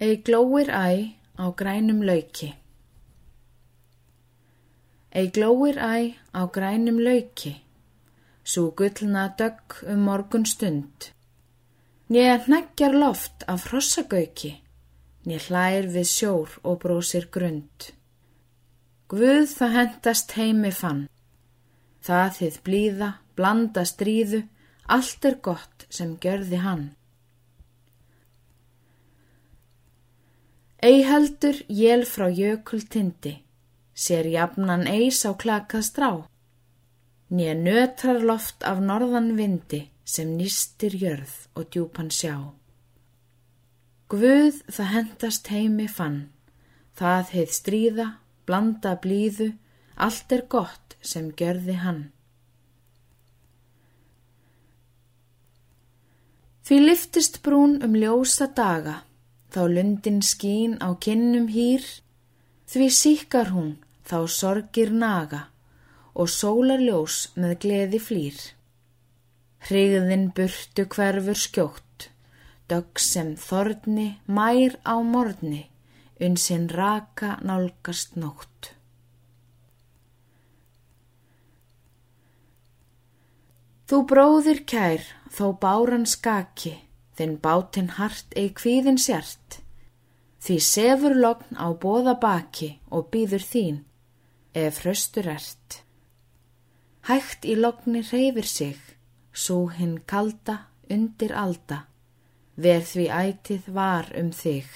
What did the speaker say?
Ei glóir æ á grænum lauki. Ei glóir æ á grænum lauki, svo gullna dögg um morgun stund. Nýja hneggjar loft af hrossagauki, nýja hlær við sjór og brósir grund. Guð það hendast heimi fann, það þið blíða, blanda stríðu, allt er gott sem gjörði hann. Ei heldur jél frá jökul tindi, sér jafnan eis á klakað strá. Nýja nötrar loft af norðan vindi sem nýstir jörð og djúpan sjá. Guð það hendast heimi fann, það heið stríða, blanda blíðu, allt er gott sem gjörði hann. Því liftist brún um ljósa daga, þá lundin skín á kinnum hýr, því síkar hún þá sorgir naga og sólarljós með gleði flýr. Hrigðin burtu hverfur skjótt, dögg sem þorni mær á morni, unsinn raka nálgast nótt. Þú bróðir kær þó báran skaki, þinn bátinn hart ei kvíðin sért, því sefur logn á bóða baki og býður þín, ef hraustur ert. Hægt í logni reyfir sig, svo hinn kalda undir alda, verð því ætið var um þig.